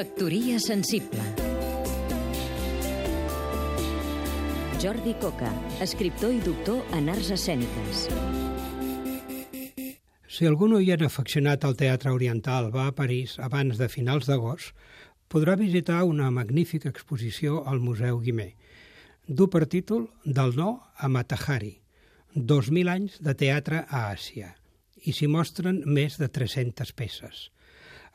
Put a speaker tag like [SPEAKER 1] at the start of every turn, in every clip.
[SPEAKER 1] Factoria sensible Jordi Coca, escriptor i doctor en arts escèniques.
[SPEAKER 2] Si algun oient afeccionat al teatre oriental va a París abans de finals d'agost, podrà visitar una magnífica exposició al Museu Guimer. Du per títol Del no a Matahari, 2.000 anys de teatre a Àsia, i s'hi mostren més de 300 peces.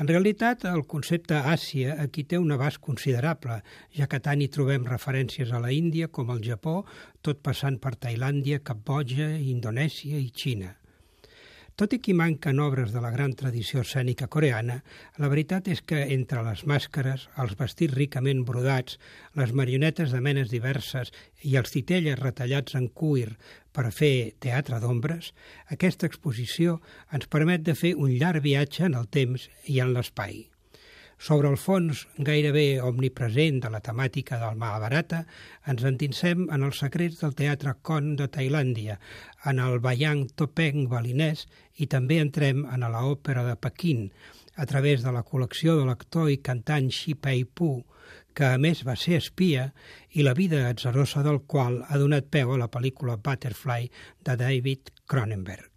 [SPEAKER 2] En realitat, el concepte Àsia aquí té un abast considerable, ja que tant hi trobem referències a la Índia com al Japó, tot passant per Tailàndia, Cambodja, Indonèsia i Xina. Tot i que manquen obres de la gran tradició escènica coreana, la veritat és que entre les màscares, els vestits ricament brodats, les marionetes de menes diverses i els titelles retallats en cuir per fer teatre d'ombres, aquesta exposició ens permet de fer un llarg viatge en el temps i en l'espai. Sobre el fons gairebé omnipresent de la temàtica del Mahabharata, ens endinsem en els secrets del teatre con de Tailàndia, en el Bayang Topeng balinès i també entrem en la òpera de Pequín, a través de la col·lecció de l'actor i cantant Xi Pei Pu, que a més va ser espia i la vida atzerosa del qual ha donat peu a la pel·lícula Butterfly de David Cronenberg.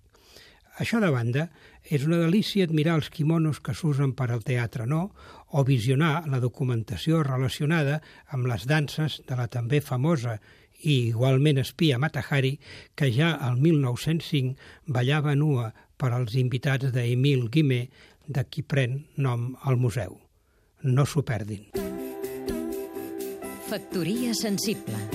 [SPEAKER 2] Això de banda, és una delícia admirar els quimonos que s'usen per al teatre no o visionar la documentació relacionada amb les danses de la també famosa i igualment espia Matahari, que ja al 1905 ballava nua per als invitats d'Emil Guimé, de qui pren nom al museu. No s'ho perdin.
[SPEAKER 1] Factoria sensible